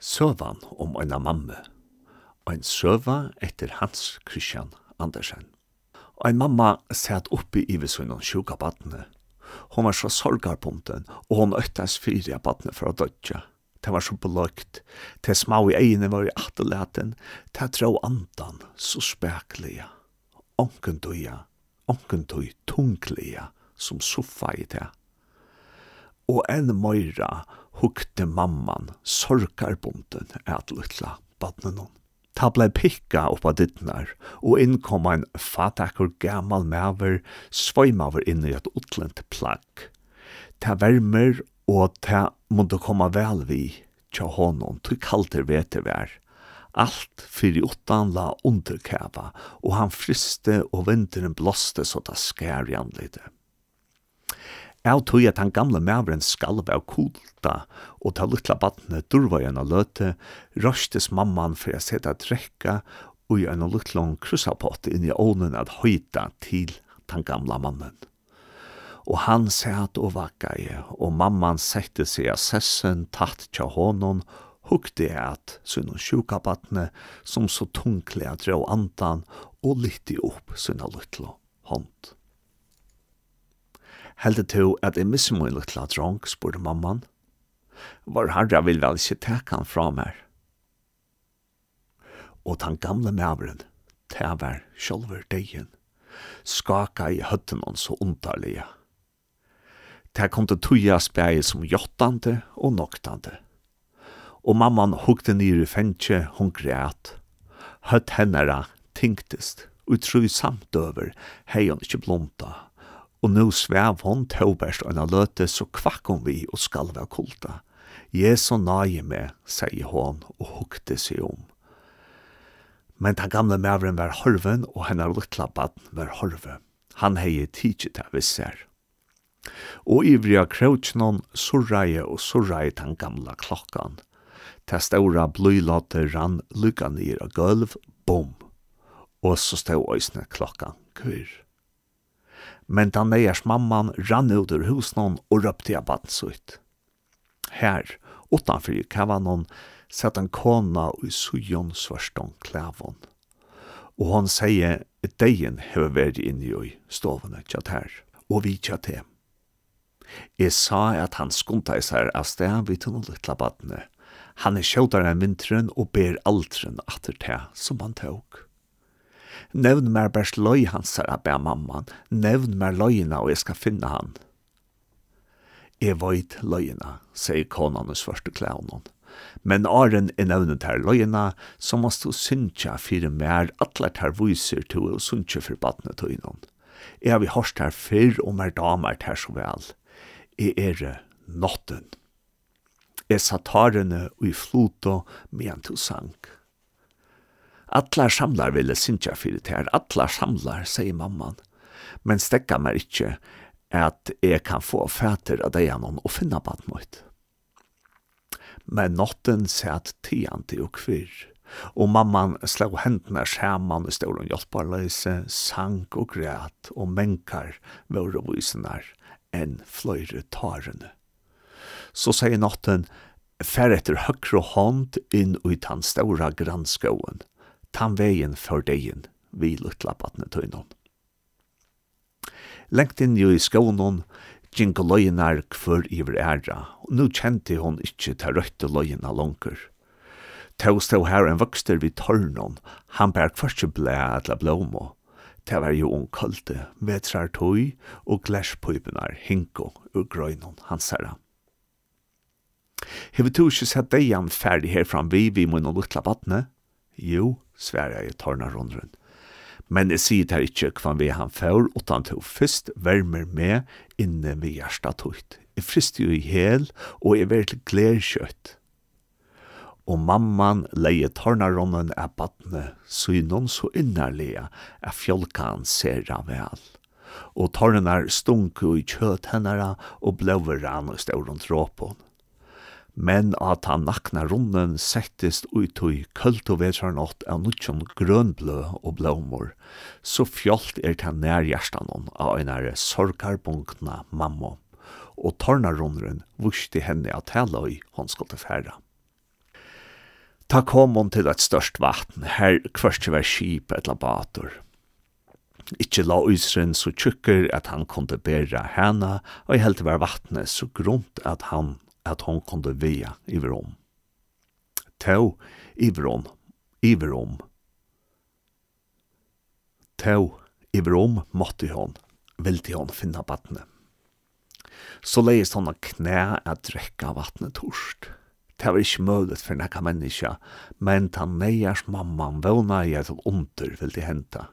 Søvan om eina mamme. Ein søva etter Hans Christian Andersen. Ein mamma sæt oppi i vissun om sjuka badne. Hon var så sorgarbunden, og hon øktes av badne for å dødja. Det var så beløgt. det små i egene var i atelaten, det dro andan så spekliga. Onken døya, onken døy tunglia, som soffa i det. Og en møyra, hukte mamman, sorgarbunden, et lytla badnen hon. Ta blei pikka oppa dittnar, og innkom ein fatakkur gammal maver, svøymaver inn i et utlent plagg. Ta vermer, og ta måtte koma vel vi, tja honom, tog kalter vete vær. Alt fyrir utan la underkæva, og han friste og vinteren blåste så det skær i anledet. Jeg tog at han gamle mævren skalv av kulta, og ta lutla badne durvajan av løte, røstes mamman for å seta drekka, og i en lutlån krusapott inn i ånen at høyta til den gamla mannen. Og han sæt og i og mamman sette seg av sessen tatt tja hånden, hukte at sunn sjuka badne, som så tungkle at rå andan, og lytte opp sunn av hånd. Heldig to at jeg misser min lilla dronk, spurte mamman. Var herra vil vel ikke teka han fra meg. Og den gamle mævren, det var sjolver degen, skaka i høtten hans så underlige. Det kom til tuja spæget som jottande og noktande. Og mamman hukte nyr i fengtje, hun græt. Høtt hennara tinktist, utru samt over, hei hun ikkje blomta, og nu svev hon tåberst og en løte så kvakk hon vi og skalva kulta. Jesu nage med, sier hon og hukte seg om. Men den gamle mævren var horven, og henne lytla baden var horve. Han hei tidsit av visser. Og ivriga krautjnån surraie og surraie den gamla klokkan. Ta stora bløylater rann lukka nir av gulv, bom. Og så stod òsne klokkan kvirr men da neiers mamman rann ut ur husnån og røpte av badsutt. Her, utanfor i kavanon, sett en kona i sujon svarstån klævon. Og hon sier, deien hever vært inni i stovene tjatt her, og vi tjatt hem. Jeg sa at han skunta i sær av sted vid til noen littla badne. Han er sjøtar enn vinteren og ber aldren atter til som han tåg. Nevn mer Loj løy hans her, bæ mamman. Nevn mer løyina, og jeg skal finne han. Jeg veit løyina, sier konan hos første klævnen. Men åren er nevnet her løyina, så måst du synsja fire mer atler her viser til å synsja for badne tøynon. Jeg har vi hørst her fyr og mer damer her så vel. Jeg er notten. Jeg satt harene og i floto med en to sank. Atlar samlar ville synsja fyrir tær. Atlar samlar, sier mamman. Men stekka meg ikkje at jeg kan få fæter av deg gjennom og finna bad mot. Men notten sæt tianti og kvirr. Og mamman slå hendene skjermann i stolen hjelparløse, sank og græt og menkar våre vysenar enn fløyre tarene. Så sier notten, fer etter høyre hånd inn i hans ståra granskoen, tan vegin for degin vi lutla batne tøynon. Lengt inn jo i skånon, ginko løgnar kvør iver æra, og nu kjente hon ikkje ta røytte løgna langer. Tau stå her en vokster vid tørnon, han bær kvartje blæ atla blåmo. Ta var jo ung kalde, vetrar tøy og glæspuipunar hinko ur grøynon hansara. herra. Hevet du ikke sett deg ferdig herfram vi vi må nå luttla batne, Jo, sværa i tårna rundrun. Men jeg sier det ikke hva vi han får, utan til først vermer med inne ved hjertet tøyt. Jeg frister jo i hel, og jeg vil glede kjøtt. Og mamman leie tårnaronnen av badne, så i noen så innerlige er fjolkan ser av vel. Og tårnar stunker i kjøt hennara og blåver rann og står rundt råpån men at han nakna runden settist ut i kult og vetranått av nutjon grønblø og blåmor, så fjolt er til nær hjertanon av einare sorgarbunkna mamma, og tornarundren vusti henne at hella i hon skulle færa. Ta kom hon til et størst vatn, her kvørste var skip et bator. Ikkje la uisren så tjukker at han kunde bera hana, og i helte var vattnet så grunt at han at hon kunde veja iverom. Tå iverom, iverom. Tå iverom måtte hon, vilti hon finna vattnet. Så leist hon a knæ at drekka vattnet torst. Det var ikke mølet for nekka menneska, men ta neiers mamman vana i et under vil de henta.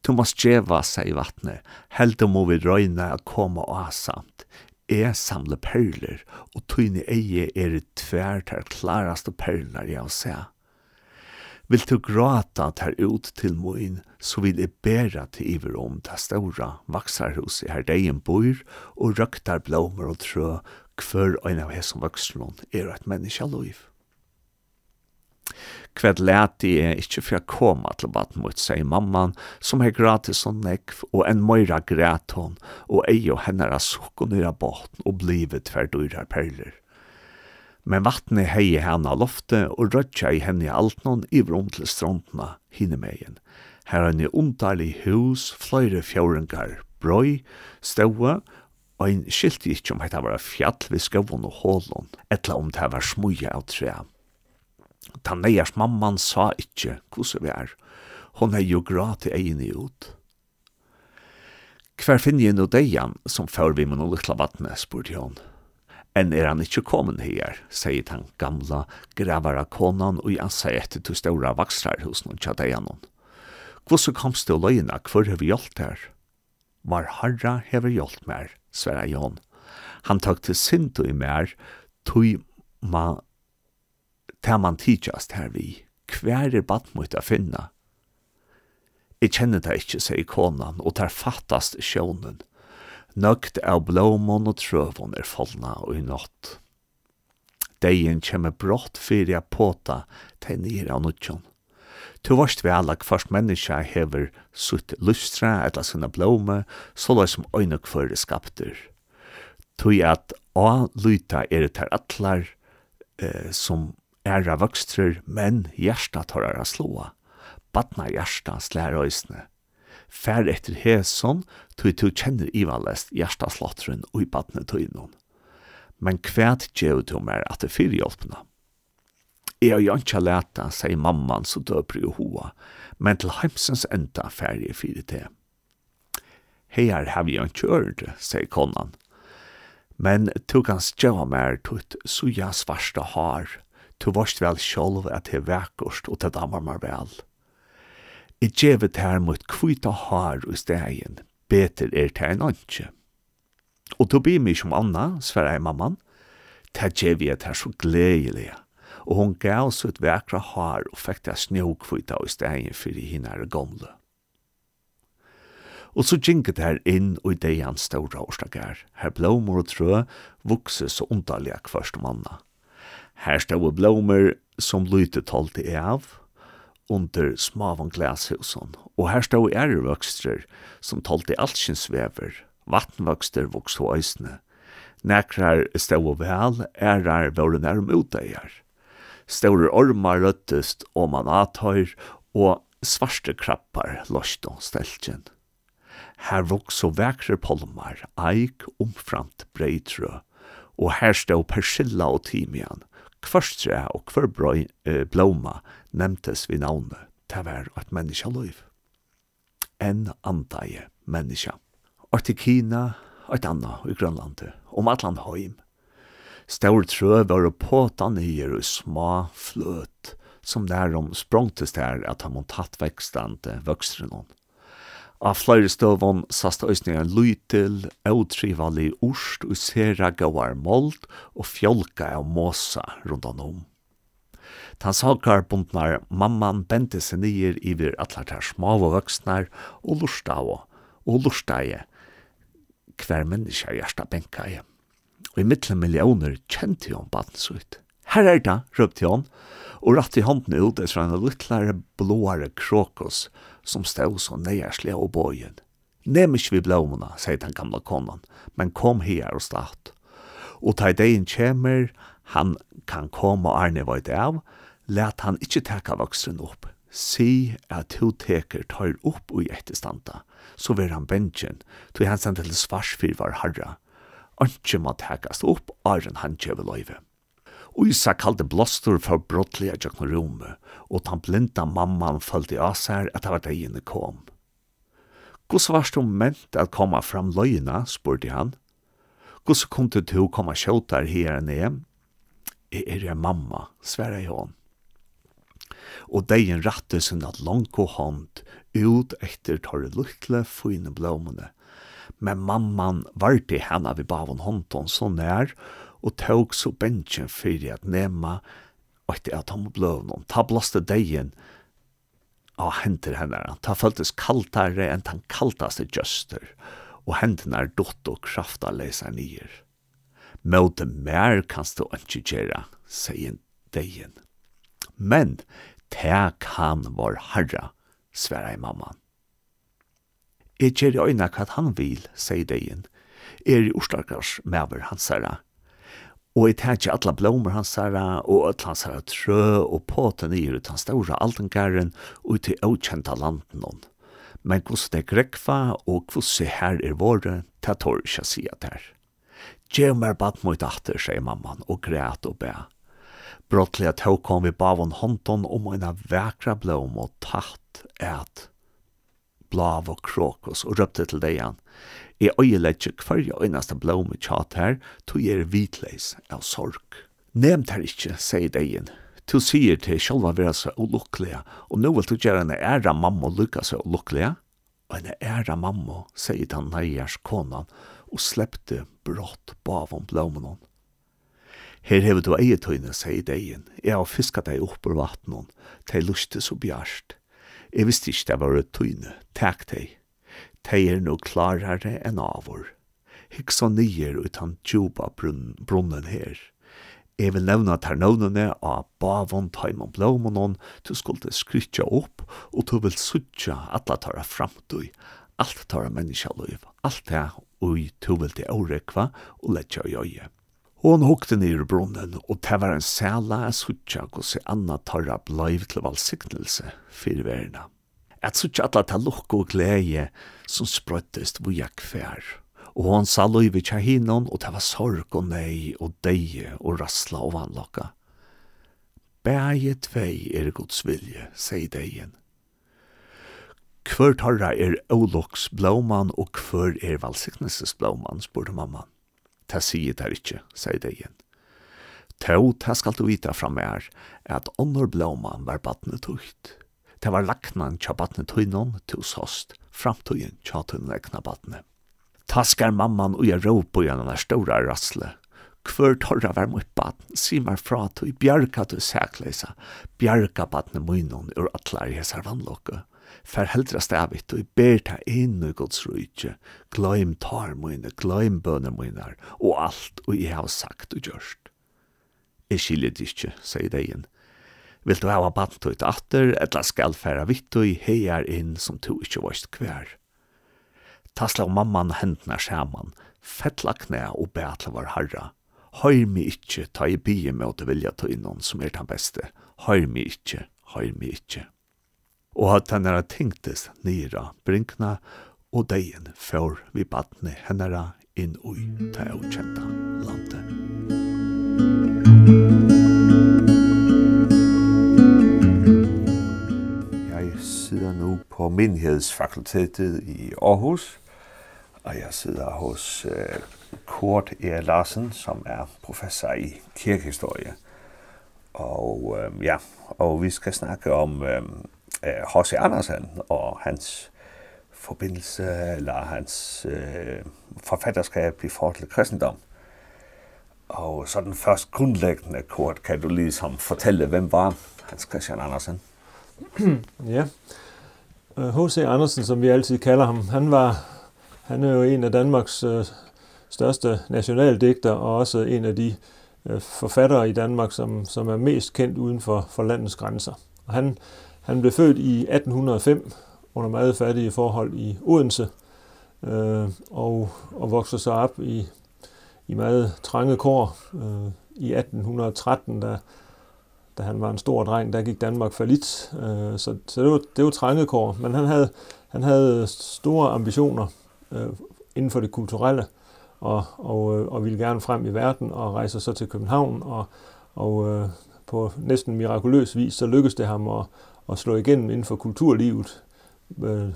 Du må skjeva seg i vattnet, helt om vi røyna a koma og asamt, Jeg samler perler, og tøyne eie er i tvær ter klaraste perler jeg har sett. Vil du gråta ter ut til moin, så vil jeg bæra til iver om ta ståra vaksarhus i her deien bor, og røktar blommer og trø, hver en av hesson vaksron er et menneskjaløyv. Kved leti er ikkje for koma til baden mot, seg mamman, som er gratis og nekv, og en møyra græt hon, og ei og hennar a sukk og nyra båten, og blive tverdurar perler. Men vattnet hei henne av loftet, og rødja i henne i alt noen i vrom til strandene, hinemegen. Her er en undarlig hus, fløyre fjøringar, brøy, støve, og en skilti ikkje om heit var fjall vi skavun og hålon, etla om det var smuja av trea. Ta neiers mamman sa ikkje hvordan vi er. Hon er jo gratis egin i ut. Hver finn jeg nå deian som før vi med noe lukla vattnet, spurte hon. Enn er han ikkje kommen her, sier den gamla gravara konan og jeg sier etter to ståra vaksrar hos noen tja deian hon. Hvordan komst du løgna, hvor har vi hjalt her? Var harra hever hjalt mer, sverre Jon. Han tok til sindu i mer, tog ma til man tidsast her vi, hver er bad mot å finne? Jeg kjenner det ikke, sier konan, og tar fattast sjånen. Nøgt av blåmån og trøvån er fallna og i nått. Deien kjemmer brått fyrir jeg påta til nere av nødtjon. Tu varst vi alla kvart menneska hever sutt lustra etla sina blåme, så lai som øynok fyrir skapter. Tui at a luta er det her atlar eh, som Æra vokstrur, men hjersta tårar a slåa. Badna hjärsta slær øysene. Fær etter heson, tog tu kjenner ivalest hjärsta slotteren ui i badne tøynon. Men kvæt gjev tu mer at det fyrir hjelpna. Jeg har jo ikke leta, sier mamman så døper jo hoa, men til heimsens enda ferie fyrir det. Heier har vi jo ikke ørt, sier konan. Men tog han stjøva mer tutt suja svarsta har, Tu varst vel sjolv at det er og til damar mar vel. I djevet her mot kvita har i stegin, beter er til en anki. Og tu bi mig som anna, sverre i mamman, ta djevi er det så gledelig, og hon gav så et vekra har og fikk det snøkvita i stegin fyrir hinn er gamle. Og så ginket her inn og i deian ståra årsdagar, her blåmor og trø vokse så underlig kvart om Her stod blommer som lyte talte av, under smavan glashusen, og her stod ærevøkster som talte altsins vever, vatnvøkster vokste og øysene. Nekrar stod vel, ærar våre nærm utøyer. Store ormar røttest og man atøyr, og svarste krappar løst og steltjen. Her vokste vekre polmar, eik omframt breitrø, og her stod persilla og timian, Kvørstre og kvørbrøy eh, blåma nemtes vi navnet, til hver et menneska liv. En andaje menneska. Og til Kina, og et anna i Grønlandet, om atlan høym. Stor trø var å påta nyer og små fløt, som nærom sprongtes der at han må tatt vekstande vøkstrenon. Av flere støvån sast øysning en lytil, eutrivalig urst og sera gauar mold og fjolka av måsa rundan om. Tan sakar bundnar mamman bente seg nyer iver atlar tar smav og vøksnar og lursta av og lursta i hver menneska hjersta benka i. Og i mittle millioner kjente jo om badensut her er det, røpte han, og ratt i hånden ut etter en littlare blåare krokos som stod så nøyerslig av bøyen. Nem ikke vi blåmene, sier den gamle konan, men kom her og start. Og ta degen kjemer, han kan komme og Arne veit av, let han ikkje teka vaksen opp. Si at to teker tar opp i etterstanda, så vil han bensjen, tog han sendte til svarsfyr var harra. Antje må tekast opp, arren han kjøver løyve. Isa kalde blåstor for brottlige jøkken rume, og tan blinda mamman følte av seg at det var degene kom. Hvordan varst du ment at koma fram løgene, spurte han. Hvordan kom du til å her enn jeg? Jeg er jeg mamma, sverre jeg hon. Og degen rattet sin at langt hånd ut etter torre lukle fine blåmene. Men mamman varte henne vi bavon hånden så nær, og tåg så bensjen fyrir at nema og at han bløvnum, ta blåste deien av henter henne ta føltes kaltare enn den kaltaste gjøster, og hendene er dott og krafta leser nyer. Måte mer kanst du ikke gjøre, sier deien. Men, tek kan var herra, sverar mamman. Jeg gjør i øyne hva han vil, sier deien. Er i orsdagars mever hans herra, Og jeg tar ikke alle blommer hans her, og alle hans her trø, og på den i ut hans store altengaren ut til avkjenta landen hon. Men hos det grekva, og hvordan her er våre, det tår ikke si at her. Gjev meg bad mot atter, sier mamman, og græt og bæ. Brottliga tog kom vi bavon hånden om en av vekra blom og tatt et blav og kråkos og røpte til deg igjen. Jeg øyelegger hverja øyneste blåme tjat her, tog er vitleis av sorg. Nevnt her ikkje, sier deien. Tu sier til sjálva vera så ulukkelige, og nå vil du gjøre en æra mamma og lukka så ulukkelige. Og en æra mamma, sier han neiers konan, og slepte brått bavom blåmen hon. Her hever du eietøyne, sier deien. Jeg har fiskat deg opp ur vattnet, de lustes og bjarst. Jeg visste ikke det var et tøyne, takk deg. Tei er no klarare enn avur. Hiksa nyer utan tjuba brunnen her. Jeg vil nevna ternavnene av bavon taimon blåmonon, du skulle skrytja opp, og du vil suttja atla tara framtøy, alt tara menneskjaløyv, alt det ui du vil til årekva og letja i øye. Hon hukte nir brunnen, og det var en sæla suttja gos i anna tara blaiv til valsignelse fyrir verina. Et suttja atla ta lukko og glede, som sprøttest via kvær. Og hon sa løyve kja hinon, og det var sorg og nei og deie og rassla og vannlokka. Bæje tvei er gods vilje, sier deien. Kvør tarra er Oloks blåman, og kvør er valsiknesses blåman, spurte mamman. Ta sier det ikkje, sier deien. Tå, ta skal du vita fram er, at onnor blåman var badne tukt. Det var laknan tja badne tøynon til sost, host, framtiden tjatun vekna badne. Taskar mamman og jeg råp og gjennom er stora rassle. Kvør torra var mot badn, simar fra tog, bjarga du sækleisa, bjarga badne munnen ur atlar hesar vannlokke. Fer heldra stavit og ber ta inn i Guds rujtje, gløym tar mine, gløym bønner mine, og alt og jeg har sagt og gjørst. Jeg skiljer det ikke, sier deien. Vil du hava bant ut atter, etla skal færa vitt og heier inn som du ikkje varst kvær. Tasla og mamman hendna skjaman, fettla knæ og beatla var harra. Høyr mi ikkje, ta i bie med åte vilja ta innan som er den beste. Høyr mi ikkje, høyr mi ikkje. Og at hennara tyngtes nira, brinkna, og deien fjør vi badne hennara inn ui ta avkjenta landet. Musik på menighedsfakultetet i Aarhus, og jeg sidder hos uh, Kurt E. Larsen, som er professor i kirkehistorie. Og øh, ja, og vi skal snakke om øh, H.C. Andersen og hans forbindelse eller hans øh, forfatterskab i forhold til kristendom. Og så den først grundlæggende kort, kan du ligesom fortælle, hvem var Hans Christian Andersen? ja, H.C. Andersen, som vi altid kalder ham, han var han er jo en af Danmarks øh, største nationaldigter og også en af de øh, forfattere i Danmark, som, som er mest kendt uden for, for landets grænser. Og han, han blev født i 1805 under meget fattige forhold i Odense øh, og, og voksede sig op i, i meget trange kår. Øh, I 1813, der da han var en stor dreng, der gik Danmark for lidt. Øh, så, så det var, det var trængekår, men han havde, han havde store ambitioner øh, inden for det kulturelle, og, og, og ville gerne frem i verden, og rejser så til København, og, og øh, på næsten mirakuløs vis, så lykkedes det ham at, at slå igennem inden for kulturlivet. Øh,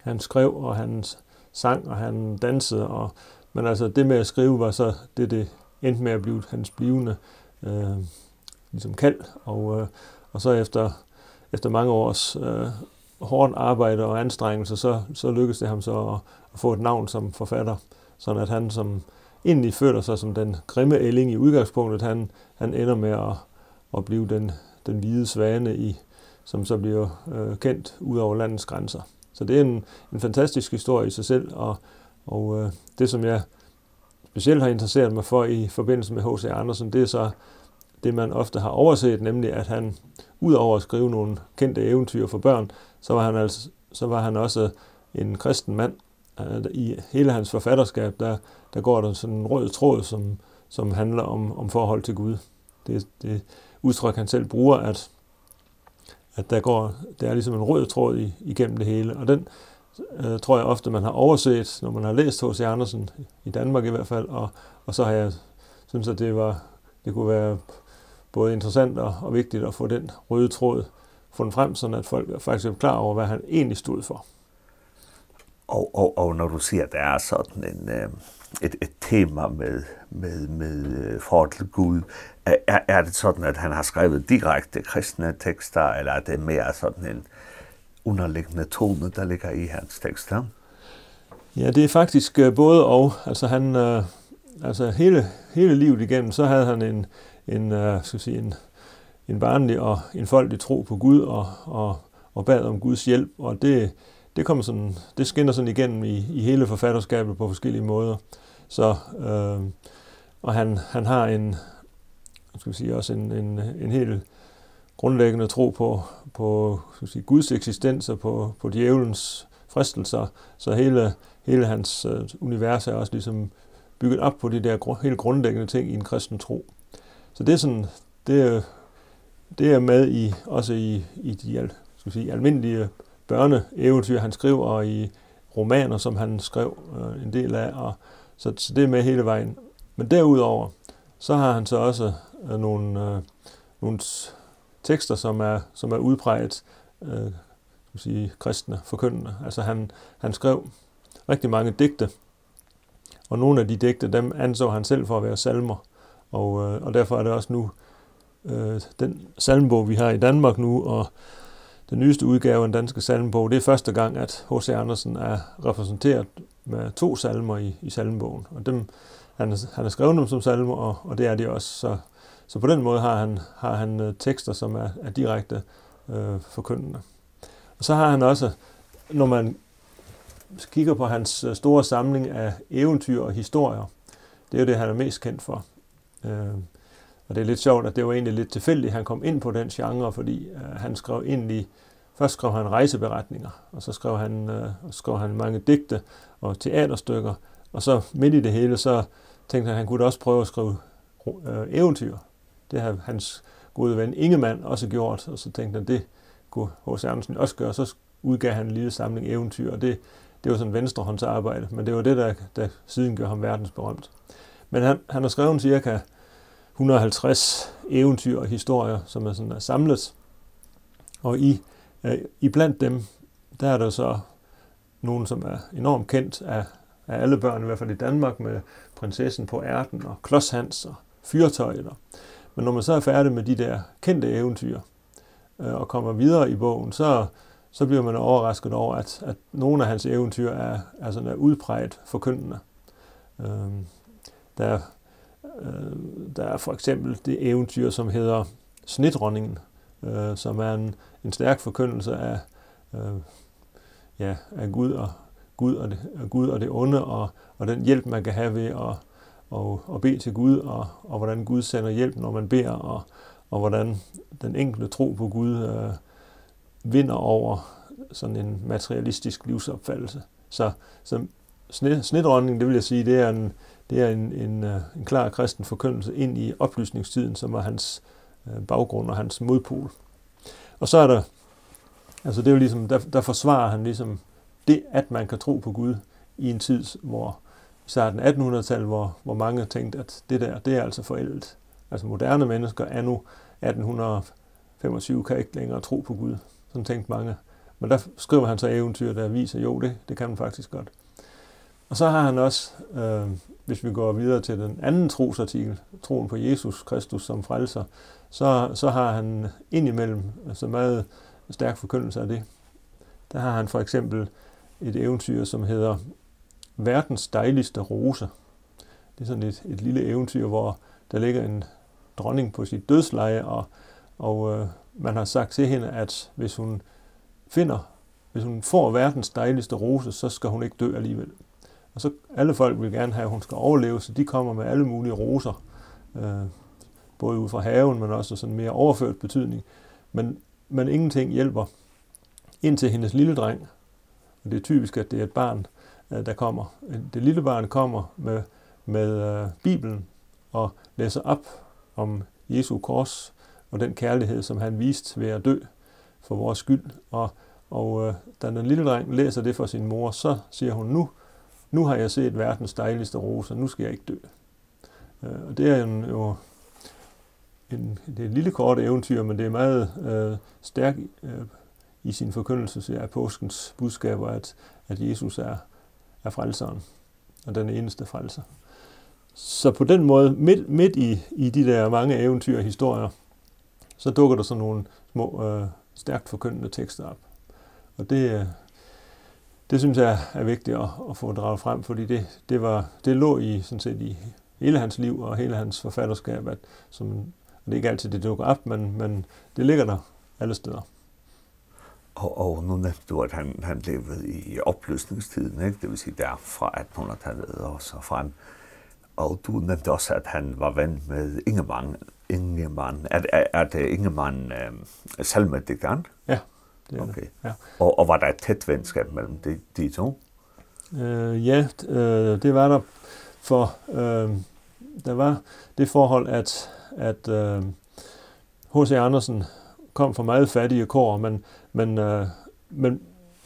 han skrev, og han sang, og han dansede, og, men altså det med at skrive var så det, det endte med at blive hans blivende øh, ligesom kald. Og, øh, og så efter, efter mange års øh, hårdt arbejde og anstrengelse, så, så lykkedes det ham så at, at få et navn som forfatter, sådan at han som egentlig føler sig som den grimme ælling i udgangspunktet, han, han ender med at, at blive den, den hvide svane, i, som så bliver øh, kendt ud over landets grænser. Så det er en, en fantastisk historie i sig selv, og, og øh, det som jeg specielt har interesseret mig for i forbindelse med H.C. Andersen, det er så det, man ofte har overset, nemlig at han, udover at skrive nogle kendte eventyr for børn, så var han, altså, så var han også en kristen mand. I hele hans forfatterskab, der, der går der sådan en rød tråd, som, som handler om, om forhold til Gud. Det, det udtryk, han selv bruger, at, at der, går, det er ligesom en rød tråd i, igennem det hele. Og den øh, tror jeg ofte, man har overset, når man har læst H.C. Andersen, i Danmark i hvert fald, og, og så har jeg synes, at det, var, det kunne være både interessant og, og vigtigt at få den røde tråd få den frem, sådan at folk er faktisk klar over, hvad han egentlig stod for. Og, og, og når du siger, at der er sådan en, øh, et, et tema med, med, med øh, forhold til Gud, er, er det sådan, at han har skrevet direkte kristne tekster, eller er det mere sådan en underliggende tone, der ligger i hans tekster? Ja, det er faktisk øh, både og. Altså, han, altså hele, hele livet igennem, så havde han en, en, uh, skal sige, en, en barnlig og en folklig tro på Gud og, og, og bad om Guds hjælp, og det, det, kommer sådan, det skinner sådan igennem i, i hele forfatterskabet på forskellige måder. Så, øh, og han, han har en, skal vi sige, også en, en, en helt grundlæggende tro på, på skal vi sige, Guds eksistens og på, på djævelens fristelser. Så hele, hele hans øh, univers er også ligesom bygget op på de der gr helt grundlæggende ting i en kristen tro. Så det er sådan, det, det er med i, også i, i de al, skal sige, almindelige børneeventyr, han skriver og i romaner, som han skrev øh, en del af, og, så, så det er med hele vejen. Men derudover, så har han så også øh, nogle, øh, nogle tekster, som er, som er udpræget øh, skal sige, kristne, forkyndende. Altså han, han skrev rigtig mange digte, og nogle af de digte, dem anså han selv for at være salmer. Og, øh, og derfor er det også nu øh, den salmbog, vi har i Danmark nu, og den nyeste udgave af den danske salmbog, det er første gang, at H.C. Andersen er repræsenteret med to salmer i, i salmbogen. Og dem, han, han har skrevet dem som salmer, og, og det er de også. Så, så på den måde har han, har han tekster, som er, er direkte øh, forkyndende. Og så har han også, når man kigger på hans store samling af eventyr og historier, det er jo det, han er mest kendt for. Øh, og det er lidt sjovt, at det var egentlig lidt tilfældigt, han kom ind på den genre, fordi øh, han skrev egentlig, først skrev han rejseberetninger, og så skrev han, øh, skrev han mange digte og teaterstykker, og så midt i det hele, så tænkte han, at han kunne også prøve at skrive øh, eventyr. Det har hans gode ven Ingemann også gjort, og så tænkte han, det kunne H.C. Andersen også gøre, og så udgav han en lille samling eventyr, og det, det var sådan venstrehåndsarbejde, men det var det, der, der siden gør ham verdensberømt. Men han, han har skrevet cirka 150 eventyr og historier, som er, sådan, er samlet. Og i, øh, i blandt dem, der er der så nogen, som er enormt kendt af, af alle børn, i hvert fald i Danmark, med prinsessen på ærten og Klods Hans og Fyrtøjet. Men når man så er færdig med de der kendte eventyr øh, og kommer videre i bogen, så, så bliver man overrasket over, at, at nogle af hans eventyr er, er, sådan, er udpræget forkyndende. Øh, Der, øh, der er for eksempel det eventyr, som hedder Snitronningen, øh, som er en, en stærk forkyndelse af, øh, ja, af Gud og Gud og det, og Gud og det onde, og, og den hjælp, man kan have ved at og, og bede til Gud, og, og hvordan Gud sender hjælp, når man beder, og, og hvordan den enkelte tro på Gud øh, vinder over sådan en materialistisk livsopfattelse. Så, så snitronningen det vil jeg sige, det er en, det er en, en, en klar kristen forkyndelse ind i oplysningstiden, som var hans baggrund og hans modpol. Og så er der, altså det er jo ligesom, der, der forsvarer han ligesom det, at man kan tro på Gud i en tid, hvor i starten 1800-tallet, hvor, hvor mange tænkte, at det der, det er altså forældet. Altså moderne mennesker er nu 1825 kan ikke længere tro på Gud. Sådan tænkte mange. Men der skriver han så eventyr, der viser, jo det, det kan man faktisk godt. Og så har han også øh, hvis vi går videre til den anden trosartikel, troen på Jesus Kristus som frelser, så, så har han indimellem altså meget stærk forkyndelse af det. Der har han for eksempel et eventyr, som hedder Verdens dejligste rose. Det er sådan et, et lille eventyr, hvor der ligger en dronning på sit dødsleje, og, og øh, man har sagt til hende, at hvis hun finder, hvis hun får verdens dejligste rose, så skal hun ikke dø alligevel. Og så alle folk vil gerne have, at hun skal overleve, så de kommer med alle mulige roser. Øh, både ud fra haven, men også sådan mere overført betydning. Men, men ingenting hjælper indtil hendes lille dreng. Og det er typisk, at det er et barn, der kommer. Det lille barn kommer med, med øh, Bibelen og læser op om Jesu kors og den kærlighed, som han viste ved at dø for vores skyld. Og, og øh, da den lille dreng læser det for sin mor, så siger hun, nu nu har jeg set verdens dejligste rose, nu skal jeg ikke dø. Øh, og det er en, jo en, det er et lille kort eventyr, men det er meget øh, stærk øh, i sin forkyndelse så er påskens budskaber, at, at Jesus er, er frelseren, og den eneste frelser. Så på den måde, midt, midt i, i de der mange eventyr og historier, så dukker der sådan nogle små, øh, stærkt forkyndende tekster op. Og det, det synes jeg er vigtigt at, at få draget frem, fordi det, det, var, det lå i, sådan set, i hele hans liv og hele hans forfatterskab, at, som, og det er ikke altid, det dukker op, men, men det ligger der alle steder. Og, og nu nævnte du, at han, han levede i opløsningstiden, ikke? det vil sige der fra 1800-tallet og så frem. Og du nævnte også, at han var ven med Ingemann, Ingemann, Er, er, er det Ingemann øh, salmedigteren. Ja. Det okay. Det. Ja. Og, og var der et tæt venskab mellem de, de to? Øh, ja, øh, det var der for øh, der var det forhold at at øh, H.C. Andersen kom fra meget fattige kår, men men øh, men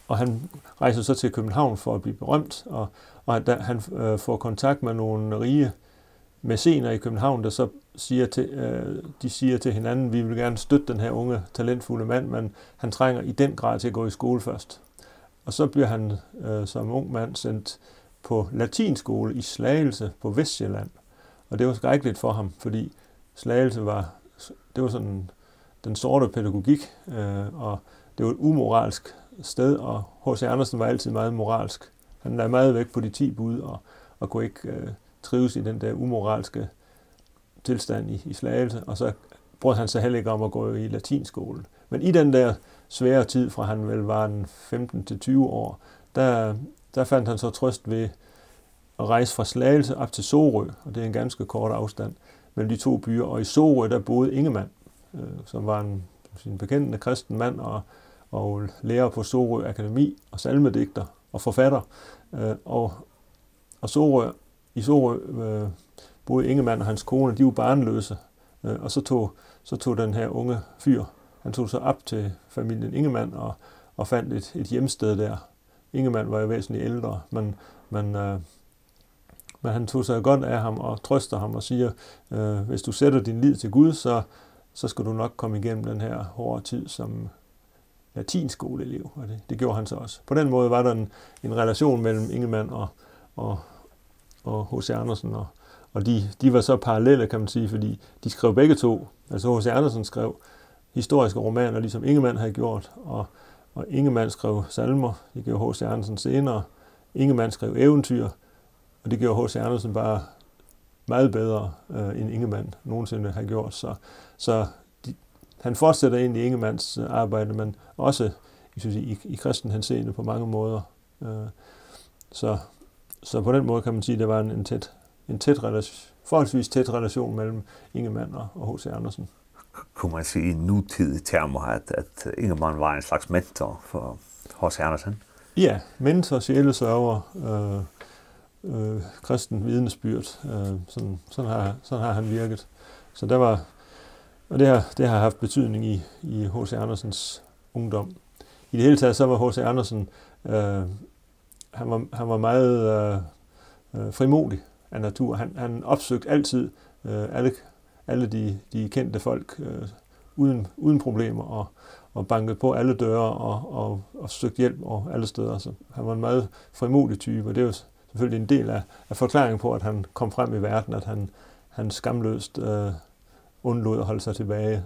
og han rejser så til København for at blive berømt og og at han øh, får kontakt med nogle rige mæscener i København, der så siger til, øh, de siger til hinanden, vi vil gerne støtte den her unge, talentfulde mand, men han trænger i den grad til at gå i skole først. Og så bliver han øh, som ung mand sendt på latinskole i Slagelse på Vestjylland. Og det var skrækkeligt for ham, fordi Slagelse var, det var sådan den sorte pædagogik, øh, og det var et umoralsk sted, og H.C. Andersen var altid meget moralsk. Han lagde meget væk på de ti bud, og, og kunne ikke... Øh, trives i den der umoralske tilstand i, i Slagelse, og så brød han sig heller ikke om at gå i latinskolen. Men i den der svære tid, fra han vel var en 15 til 20 år, der, der fandt han så trøst ved at rejse fra Slagelse op til Sorø, og det er en ganske kort afstand mellem de to byer. Og i Sorø, der boede Ingemann, øh, som var en, sin bekendende kristen mand og, og lærer på Sorø Akademi og salmedigter og forfatter. Øh, og, og Sorø I så øh, både Ingemann og hans kone, de var barnløse. Øh, og så tog, så tog den her unge fyr, han tog så op til familien Ingemann og, og fandt et, et hjemsted der. Ingemann var jo væsentligt ældre, men, men, øh, men han tog sig godt af ham og trøster ham og siger, øh, hvis du sætter din lid til Gud, så, så skal du nok komme igennem den her hårde tid som latinskoleelev. Og det, det gjorde han så også. På den måde var der en, en relation mellem Ingemann og, og, og H.C. Andersen, og, og de, de var så parallelle, kan man sige, fordi de skrev begge to. Altså H.C. Andersen skrev historiske romaner, ligesom Ingemann havde gjort, og, og Ingemann skrev salmer, det gjorde H.C. Andersen senere. Ingemann skrev eventyr, og det gjorde H.C. Andersen bare meget bedre øh, end Ingemann nogensinde har gjort. Så, så de, han fortsætter egentlig Ingemanns øh, arbejde, men også jeg synes, i, i kristen henseende på mange måder. Øh, så så på den måde kan man sige, at var en, en tæt, en tæt relation, forholdsvis tæt relation mellem Ingemann og, og H.C. Andersen. Kunne man sige i nutidige termer, at, at Ingemann var en slags mentor for H.C. Andersen? Ja, mentor, sjælesørger, øh, øh, kristen vidnesbyrd. Øh, sådan, sådan, har, sådan har han virket. Så der var, og det har, det har haft betydning i, i H.C. Andersens ungdom. I det hele taget så var H.C. Andersen øh, han var, han var meget øh, frimodig af natur. Han, han opsøgte altid øh, alle, alle de, de kendte folk øh, uden, uden problemer og, og bankede på alle døre og, og, og søgte hjælp og alle steder. Så han var en meget frimodig type, og det er jo selvfølgelig en del af, af forklaringen på, at han kom frem i verden, at han, han skamløst øh, undlod at holde sig tilbage.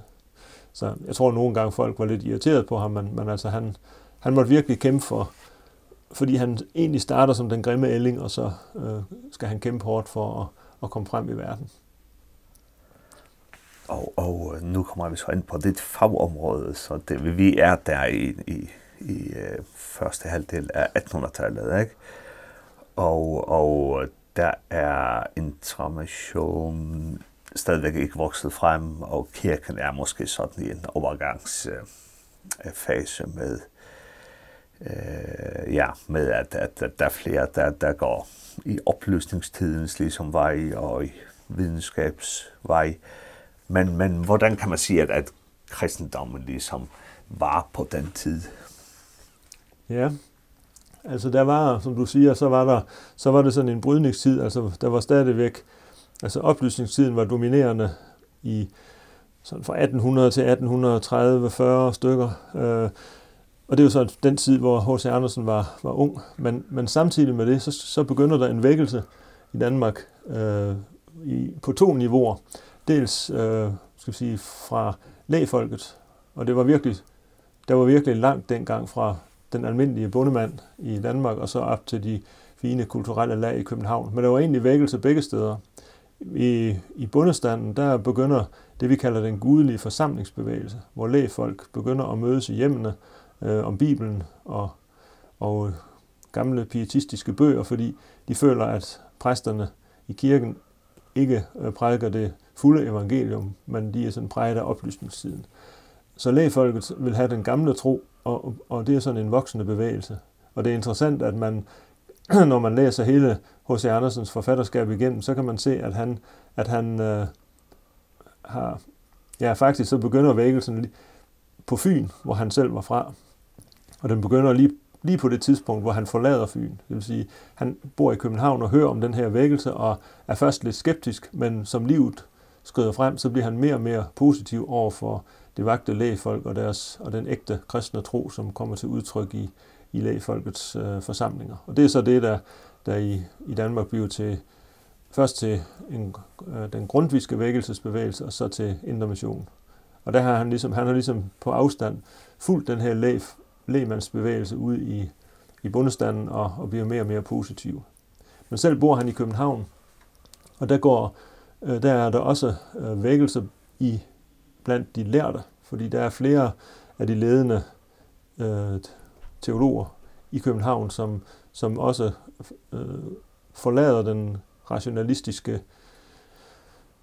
Så jeg tror, nogle gange folk var lidt irriteret på ham, men, men altså han, han måtte virkelig kæmpe for, fordi han egentlig starter som den grimme ælling, og så øh, skal han kæmpe hårdt for at, at komme frem i verden. Og, og nu kommer vi så ind på dit fagområde, så det, vi er der i, i, i første halvdel af 1800-tallet, ikke? Og, og der er information stadigvæk ikke vokset frem, og kirken er måske sådan i en overgangsfase med øh, ja, med at, at, at der er flere, der, der går i opløsningstidens ligesom vej og i videnskabsvej. Men, men hvordan kan man sige, at, at kristendommen ligesom var på den tid? Ja, altså der var, som du siger, så var, der, så var det sådan en brydningstid. Altså der var stadigvæk, altså oplysningstiden var dominerende i sådan fra 1800 til 1830-40 stykker. Øh, Og det er jo så den tid, hvor H.C. Andersen var, var ung. Men, men samtidig med det, så, så begynder der en vækkelse i Danmark øh, i, på to niveauer. Dels øh, skal vi sige, fra lægfolket, og det var virkelig, der var virkelig langt dengang fra den almindelige bondemand i Danmark, og så op til de fine kulturelle lag i København. Men der var egentlig vækkelse begge steder. I, i bondestanden, der begynder det, vi kalder den gudelige forsamlingsbevægelse, hvor lægfolk begynder at mødes i hjemmene, øh, om Bibelen og, og gamle pietistiske bøger, fordi de føler, at præsterne i kirken ikke øh, prædiker det fulde evangelium, men de er sådan præget af oplysningstiden. Så lægefolket vil have den gamle tro, og, og det er sådan en voksende bevægelse. Og det er interessant, at man, når man læser hele H.C. Andersens forfatterskab igennem, så kan man se, at han, at han øh, har... Ja, faktisk så begynder vækkelsen på Fyn, hvor han selv var fra, Og den begynder lige, lige på det tidspunkt, hvor han forlader Fyn. Det vil sige, han bor i København og hører om den her vækkelse, og er først lidt skeptisk, men som livet skrider frem, så bliver han mere og mere positiv over for det vagte lægefolk og, deres, og den ægte kristne tro, som kommer til udtryk i, i lægefolkets øh, forsamlinger. Og det er så det, der, der i, i Danmark bliver til først til en, øh, den grundviske vækkelsesbevægelse, og så til intermission. Og der har han, ligesom, han har ligesom på afstand fulgt den her læg, Lehmanns bevægelse ud i, i bundestanden og, og bliver mere og mere positiv. Men selv bor han i København, og der, går, øh, der er der også øh, vækkelse i, blandt de lærte, fordi der er flere af de ledende øh, teologer i København, som, som også øh, forlader den rationalistiske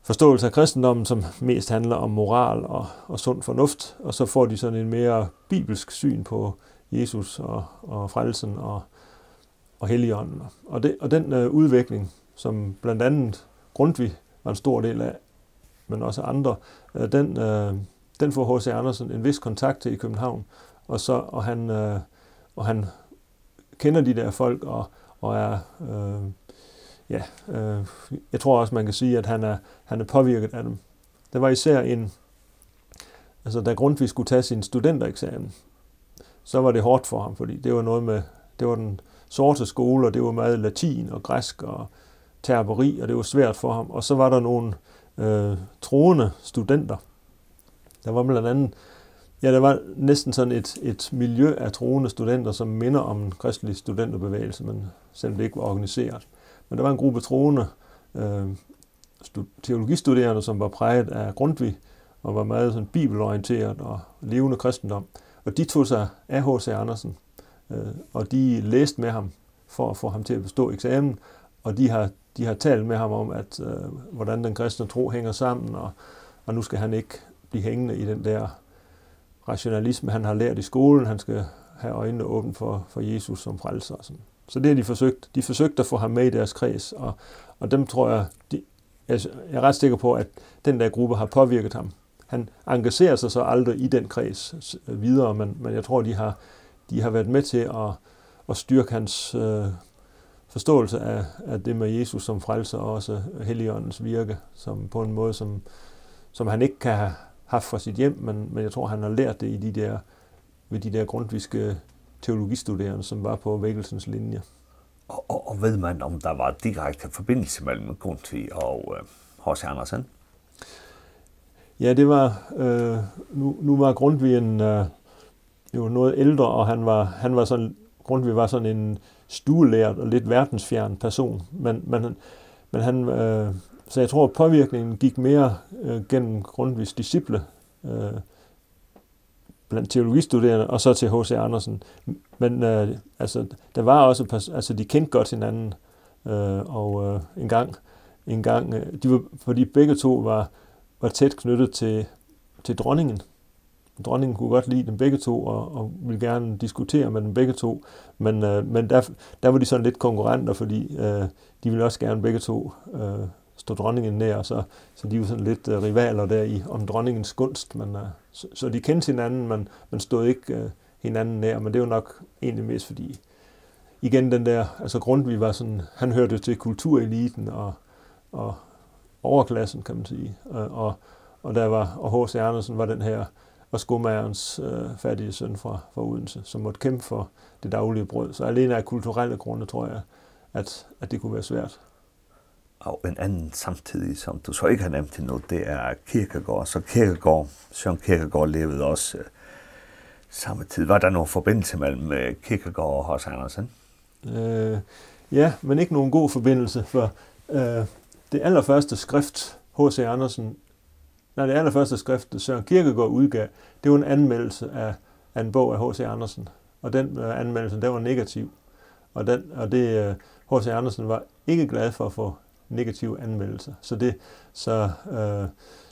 forståelse af kristendommen, som mest handler om moral og, og sund fornuft, og så får de sådan en mere bibelsk syn på Jesus og, og frelsen og, og helligånden. Og, det, og den øh, udvikling, som blandt andet Grundtvig var en stor del af, men også andre, øh, den, øh, den får H.C. Andersen en vis kontakt til i København, og, så, og, han, øh, og han kender de der folk og, og er... Øh, ja, øh, jeg tror også, man kan sige, at han er, han er påvirket af dem. Der var især en, altså da Grundtvig skulle tage sin studentereksamen, så var det hårdt for ham, fordi det var noget med, det var den sorte skole, og det var meget latin og græsk og terperi, og det var svært for ham. Og så var der nogle øh, troende studenter. Der var blandt andet, ja, der var næsten sådan et, et miljø af troende studenter, som minder om en kristelig studenterbevægelse, men selvom det ikke var organiseret. Men der var en gruppe troende øh, teologistuderende, som var præget af Grundtvig, og var meget sådan bibelorienteret og levende kristendom. Og de tog sig af H.C. Andersen, øh, og de læste med ham for at få ham til at bestå eksamen, og de har, de har talt med ham om, at øh, hvordan den kristne tro hænger sammen, og, og nu skal han ikke blive hængende i den der rationalisme, han har lært i skolen. Han skal have øjnene åbne for, for Jesus som frelser og sådan. Så det har de forsøgt. De forsøgte at få ham med i deres kreds, og, og dem tror jeg, de, jeg, jeg er ret sikker på, at den der gruppe har påvirket ham. Han engagerer sig så aldrig i den kreds videre, men, men jeg tror, de har, de har været med til at, at styrke hans øh, forståelse af, af det med Jesus som frelser, og også Helligåndens virke, som på en måde, som, som han ikke kan have haft fra sit hjem, men, men jeg tror, han har lært det i de der, ved de der grundviske teologistuderende, som var på vækkelsens linje. Og, og, og ved man, om der var direkte forbindelse mellem Grundtvig og H.C. Øh, Andersen? Ja, det var øh, nu nu var Grundtvig en øh, jo noget ældre og han var han var sådan Grundtvig var sådan en stuelært og lidt verdensfjern person, men men men han øh, så jeg tror at påvirkningen gik mere øh, gennem Grundtvigs disciple. Øh, blandt teologistuderende, og så til H.C. Andersen. Men øh, altså, der var også, altså de kendte godt hinanden, øh, og øh, en gang, en gang øh, de var, fordi begge to var, var tæt knyttet til, til dronningen. Dronningen kunne godt lide dem begge to, og, og ville gerne diskutere med dem begge to, men, øh, men der, der var de sådan lidt konkurrenter, fordi øh, de ville også gerne begge to øh, stå dronningen nær, så, så de er jo sådan lidt uh, rivaler der i, om dronningens gunst. Men, uh, så, så de kendte hinanden, men men stod ikke uh, hinanden nær, men det er jo nok egentlig mest fordi, igen den der, altså Grundtvig var sådan, han hørte til kultureliten og, og overklassen, kan man sige. Uh, og, og der var, og H.C. Andersen var den her, og skomagerens øh, fattige søn fra, fra Odense, som måtte kæmpe for det daglige brød. Så alene af kulturelle grunde tror jeg, at, at det kunne være svært. Og en anden samtidig, som du så ikke har nævnt endnu, det er Kierkegaard. Så Kierkegaard, Søren Kierkegaard, levede også øh, samme tid. Var der nogen forbindelse mellem Kierkegaard og H.C. Andersen? Øh, ja, men ikke nogen god forbindelse, for øh, det allerførste skrift, H.C. Andersen, nej, det allerførste skrift, Søren Kierkegaard udgav, det var en anmeldelse af, af en bog af H.C. Andersen. Og den øh, anmeldelse, den var negativ. Og, den, og det, H.C. Øh, Andersen var ikke glad for at få negative anmeldelser. Så det, så, øh,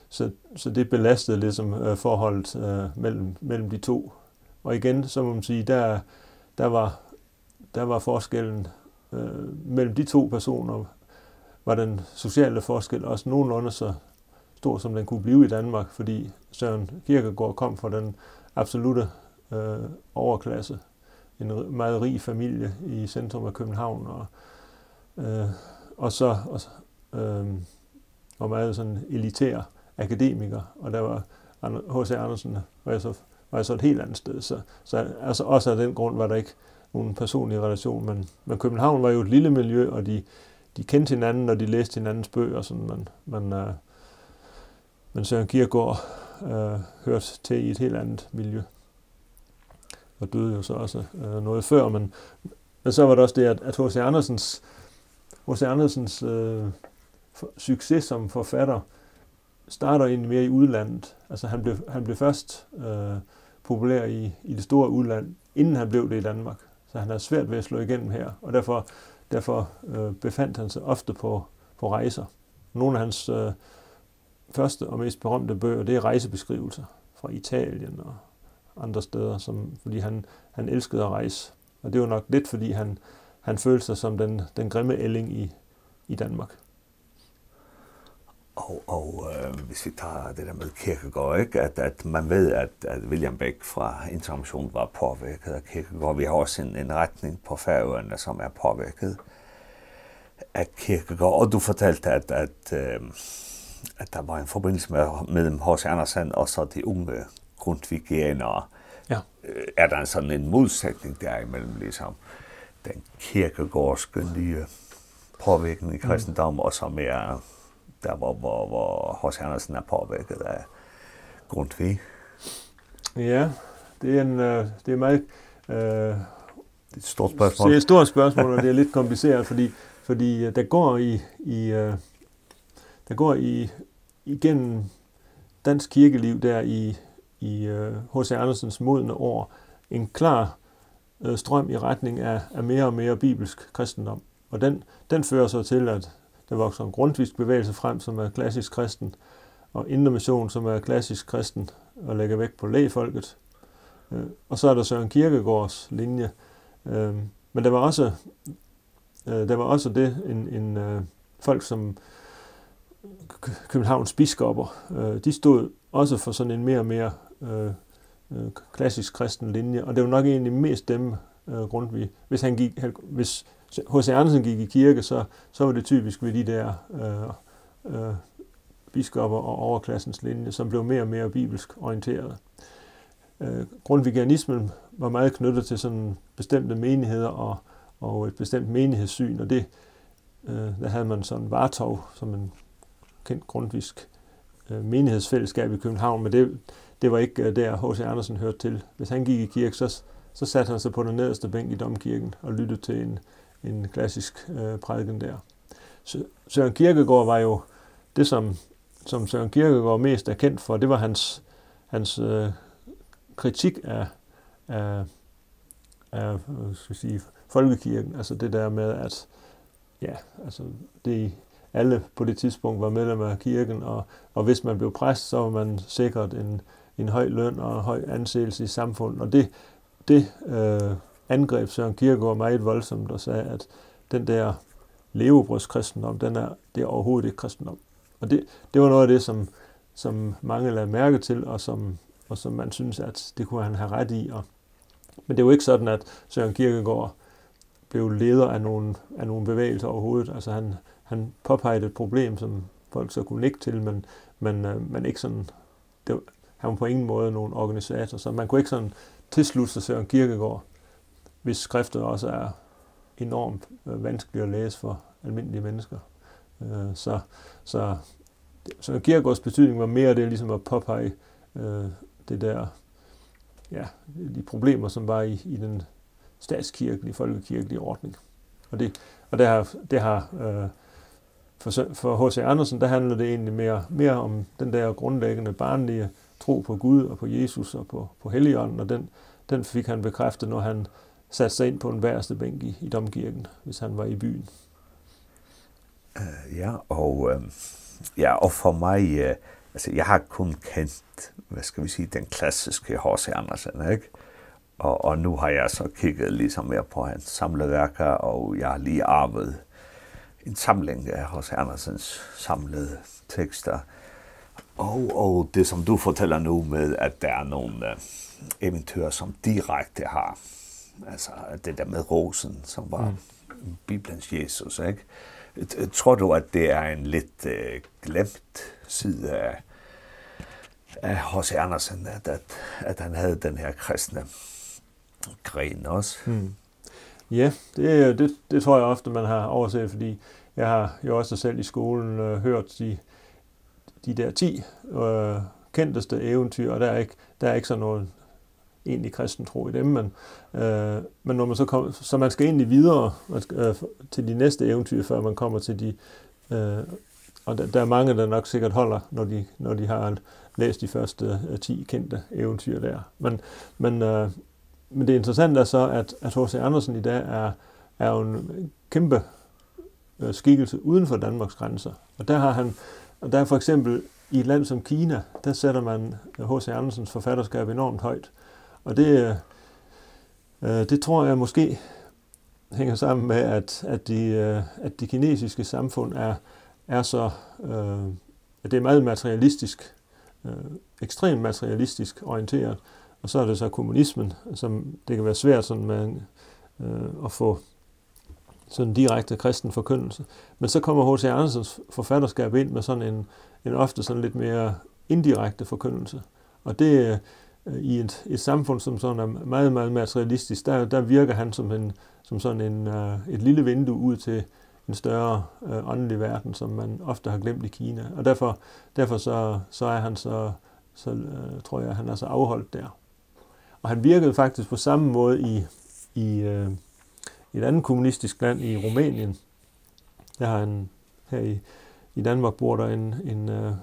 så, så det belastede liksom øh, forholdet øh, mellem, mellem de to. Og igen, så må man sige, der, der, var, der var forskellen øh, mellem de to personer, var den sociale forskel også nogenlunde så stor, som den kunne blive i Danmark, fordi Søren Kierkegaard kom fra den absolute øh, overklasse, en meget rig familie i centrum af København, og øh, og så og, øh, var meget sådan elitær akademiker og der var H.C. Andersen, var jeg, så, var jeg så et helt andet sted. Så, så altså også af den grund var der ikke nogen personlig relation, men, men København var jo et lille miljø, og de, de kendte hinanden, og de læste hinandens bøger, sådan man, man, uh, men Søren Kierkegaard øh, hørte til i et helt andet miljø. Og døde jo så også øh, noget før, men, men så var det også det, at, at H.C. Andersens H.C. Andersens øh, succes som forfatter starter egentlig mere i udlandet. Altså han blev, han blev først øh, populær i, i det store udland, inden han blev det i Danmark. Så han har svært ved at slå igennem her, og derfor, derfor øh, befandt han sig ofte på, på rejser. Nogle af hans øh, første og mest berømte bøger, det er rejsebeskrivelser fra Italien og andre steder, som, fordi han, han elskede at rejse. Og det var nok lidt, fordi han, han følte sig som den, den grimme ælling i, i Danmark. Og, og øh, hvis vi tager det der med Kierkegaard, ikke? At, at man ved, at, at William Beck fra Intermission var påvirket af Kierkegaard. Vi har også en, en retning på færøerne, som er påvirket af Kierkegaard. Og du fortalte, at, at, øh, at der var en forbindelse med, mellem H.C. Andersen og så de unge grundvigianere. Ja. Er der sådan en modsætning der imellem, ligesom? den kirkegårdske nye påvirkning i kristendom, mm. og som er der, hvor, hvor, hvor H.C. Andersen er påvirket af Grundtvig. Ja, det er, en, uh, det er meget... Uh, det er et stort spørgsmål. Det er et stort spørgsmål, og det er lidt kompliceret, fordi, fordi uh, der går i, i uh, der går i igennem dansk kirkeliv der i i H.C. Andersens modne år en klar øh, strøm i retning af, af mere og mere bibelsk kristendom. Og den, den fører så til, at der vokser en grundvisk bevægelse frem, som er klassisk kristen, og indermission, som er klassisk kristen, og lægger vægt på lægefolket. Øh, og så er der Søren Kierkegaards linje. Øh, men der var også, øh, der var også det, en, en øh, folk som Københavns biskopper, øh, de stod også for sådan en mere og mere øh, øh, klassisk kristen linje, og det var nok egentlig mest dem øh, Grundtvig. Hvis han gik hvis H.C. Andersen gik i kirke, så så var det typisk ved de der øh, øh, biskopper og overklassens linje, som blev mere og mere bibelsk orienteret. Øh, grundvigianismen var meget knyttet til sådan bestemte menigheder og og et bestemt menighedssyn, og det øh, der havde man sådan Vartov som en kendt grundvisk øh, menighedsfællesskab i København, men det det var ikke der H.C. Andersen hørte til. Hvis han gik i kirke, så, så satte han sig på den nederste bænk i domkirken og lyttede til en, en klassisk øh, prædiken der. Så, Søren Kierkegaard var jo det, som, som Søren Kierkegaard mest er kendt for, det var hans, hans øh, kritik af, af, af skal sige, folkekirken. Altså det der med, at ja, altså det alle på det tidspunkt var medlem af kirken, og, og hvis man blev præst, så var man sikkert en, en høj løn og en høj anseelse i samfundet. Og det, det øh, angreb Søren Kierkegaard meget voldsomt og sagde, at den der levebrødskristendom, den er, det er overhovedet ikke kristendom. Og det, det var noget af det, som, som mange lagde mærke til, og som, og som man synes, at det kunne han have ret i. Og, men det er jo ikke sådan, at Søren Kierkegaard blev leder af nogle, af nogle bevægelser overhovedet. Altså han, han påpegede et problem, som folk så kunne nikke til, men, men, øh, men ikke sådan, det, han var på ingen måde nogen organisator, så man kunne ikke sådan tilslutte sig Søren kirkegård, hvis skriftet også er enormt øh, vanskeligt at læse for almindelige mennesker. Øh, så, så Søren Kierkegaards betydning var mere det ligesom at påpege øh, det der, ja, de problemer, som var i, i den statskirkelige, folkekirkelige ordning. Og det, og det har, det har øh, for, for H.C. Andersen, der handler det egentlig mere, mere om den der grundlæggende barnlige tro på Gud og på Jesus og på, på Helligånden, og den, den fik han bekræftet, når han satte sig ind på en værste bænk i, i domkirken, hvis han var i byen. Uh, ja, og, uh, ja, og for mig, uh, altså jeg har kun kendt, hvad skal vi sige, den klassiske H.C. Andersen, ikke? Og, og nu har jeg så kigget ligesom mere på hans samleværker, og jeg har lige arvet en samling af H.C. Andersens samlede tekster. Og, og det som du fortæller nu med, at der er nogle øh, eventyr, som direkte har, altså det der med rosen, som var mm. Bibelens Jesus, ikke? Tror du, at det er en lidt øh, glemt side af, af H.C. Andersen, at, at, at han havde den her kristne gren også? Mm. Ja, det, det, det tror jeg ofte, man har overset, fordi jeg har jo også selv i skolen øh, hørt de de der 10 øh, kendteste eventyr, og der er ikke, der er ikke sådan noget egentlig kristen tro i dem, men, øh, men når man så, kommer, så man skal egentlig videre man skal, øh, til de næste eventyr, før man kommer til de, øh, og der, der er mange, der nok sikkert holder, når de, når de har læst de første øh, 10 kendte eventyr der. Men, men, øh, men det interessante er så, at, at H.C. Andersen i dag er, er jo en kæmpe øh, skikkelse uden for Danmarks grænser, og der har han Og der er for eksempel i et land som Kina, der sætter man H.C. Andersens forfatterskab enormt højt. Og det, øh, det tror jeg måske hænger sammen med, at, at, de, øh, at de kinesiske samfund er, er så, øh, at det er meget materialistisk, øh, ekstremt materialistisk orienteret. Og så er det så kommunismen, som det kan være svært sådan med, øh, at få sådan direkte kristen forkyndelse. Men så kommer H.C. Andersens forfatterskab ind med sådan en, en ofte sådan lidt mere indirekte forkyndelse. Og det øh, i et, et samfund, som sådan er meget, meget materialistisk, der, der virker han som, en, som sådan en, uh, et lille vindue ud til en større uh, åndelig verden, som man ofte har glemt i Kina. Og derfor, derfor så, så er han så, så uh, tror jeg, han er så afholdt der. Og han virkede faktisk på samme måde i, i uh, i et andet kommunistisk land i Rumænien. Der har en, her i, i Danmark bor der en, en uh,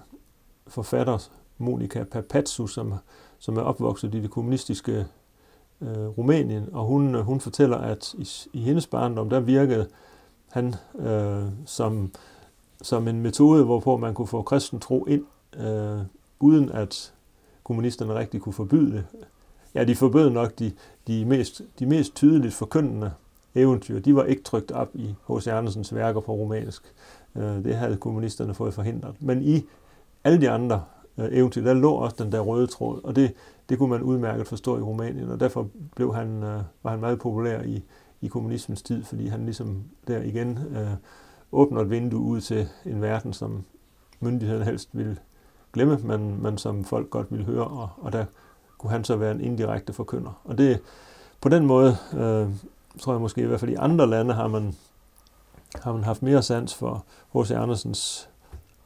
forfatter, Monika Papatsu, som, som er opvokset i det kommunistiske uh, Rumænien, og hun, øh, hun fortæller, at i, i hendes barndom, der virkede han uh, som, som en metode, hvorpå man kunne få kristen tro ind, uh, uden at kommunisterne rigtig kunne forbyde det. Ja, de forbød nok de, de, mest, de mest tydeligt forkyndende eventyr, de var ikke trykt op i H.C. Andersens værker på romansk. Det havde kommunisterne fået forhindret. Men i alle de andre eventyr, der lå også den der røde tråd, og det, det kunne man udmærket forstå i Rumænien, og derfor blev han, var han meget populær i, i kommunismens tid, fordi han ligesom der igen øh, åbner et vindue ud til en verden, som myndighederne helst ville glemme, men, men som folk godt ville høre, og, og der kunne han så være en indirekte forkynder. Og det, på den måde øh, tror jeg måske i hvert fald i andre lande har man har man haft mere sans for H.C. Andersens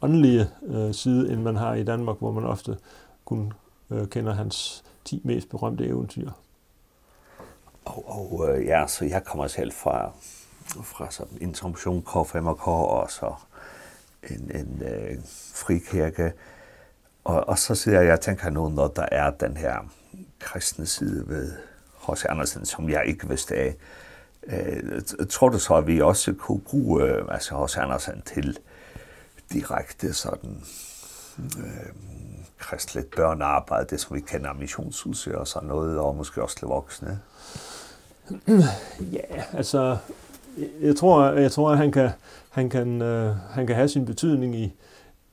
åndelige øh, side, end man har i Danmark, hvor man ofte kun øh, kender hans 10 mest berømte eventyr. Og, og øh, ja, så jeg kommer selv fra, fra sådan en tradition, KFMK og så en, en øh, frikirke. Og, og så sidder jeg og tænker nu, når der er den her kristne side ved H.C. Andersen, som jeg ikke vidste af. Jeg tror du så, at vi også kunne bruge altså H.C. Andersen til direkte sådan øh, kristligt børnearbejde, det som vi kender missionshuset og sådan noget, og måske også til voksne? Ja, altså, jeg tror, jeg tror at han kan, han kan, øh, han kan have sin betydning i,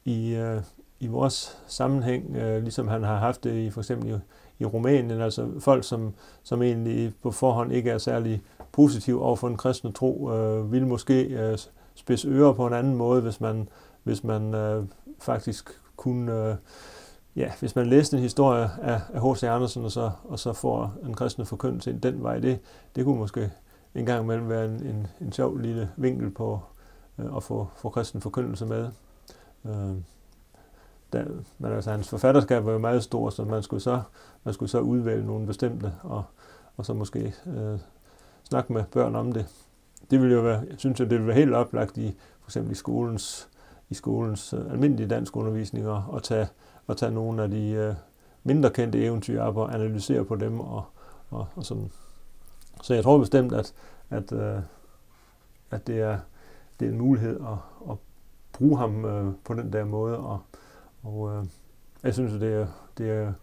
i, øh, i vores sammenhæng, øh, ligesom han har haft det i for eksempel i, i Rumænien, altså folk, som, som egentlig på forhånd ikke er særlig positiv over for den kristne tro, øh, vil måske øh, spidse ører på en anden måde, hvis man, hvis man øh, faktisk kunne... Øh, ja, hvis man læste en historie af, af H.C. Andersen, og så, og så får en kristne forkyndelse ind den vej, det, det kunne måske en gang imellem være en, en, en sjov lille vinkel på øh, at få, få kristen forkyndelse med. Øh der, men altså hans forfatterskab var jo meget stor, så man skulle så, man skulle så udvælge nogle bestemte, og, og så måske øh, snakke med børn om det. Det ville jo være, jeg synes, at det ville være helt oplagt i, for eksempel i skolens, i skolens øh, almindelige danskundervisninger, at tage, og tage nogle af de øh, mindre kendte eventyr op og analysere på dem, og, og, og sådan. Så jeg tror bestemt, at, at, øh, at det, er, det er en mulighed at, at bruge ham øh, på den der måde, og, Og øh, jeg synes, det er, det er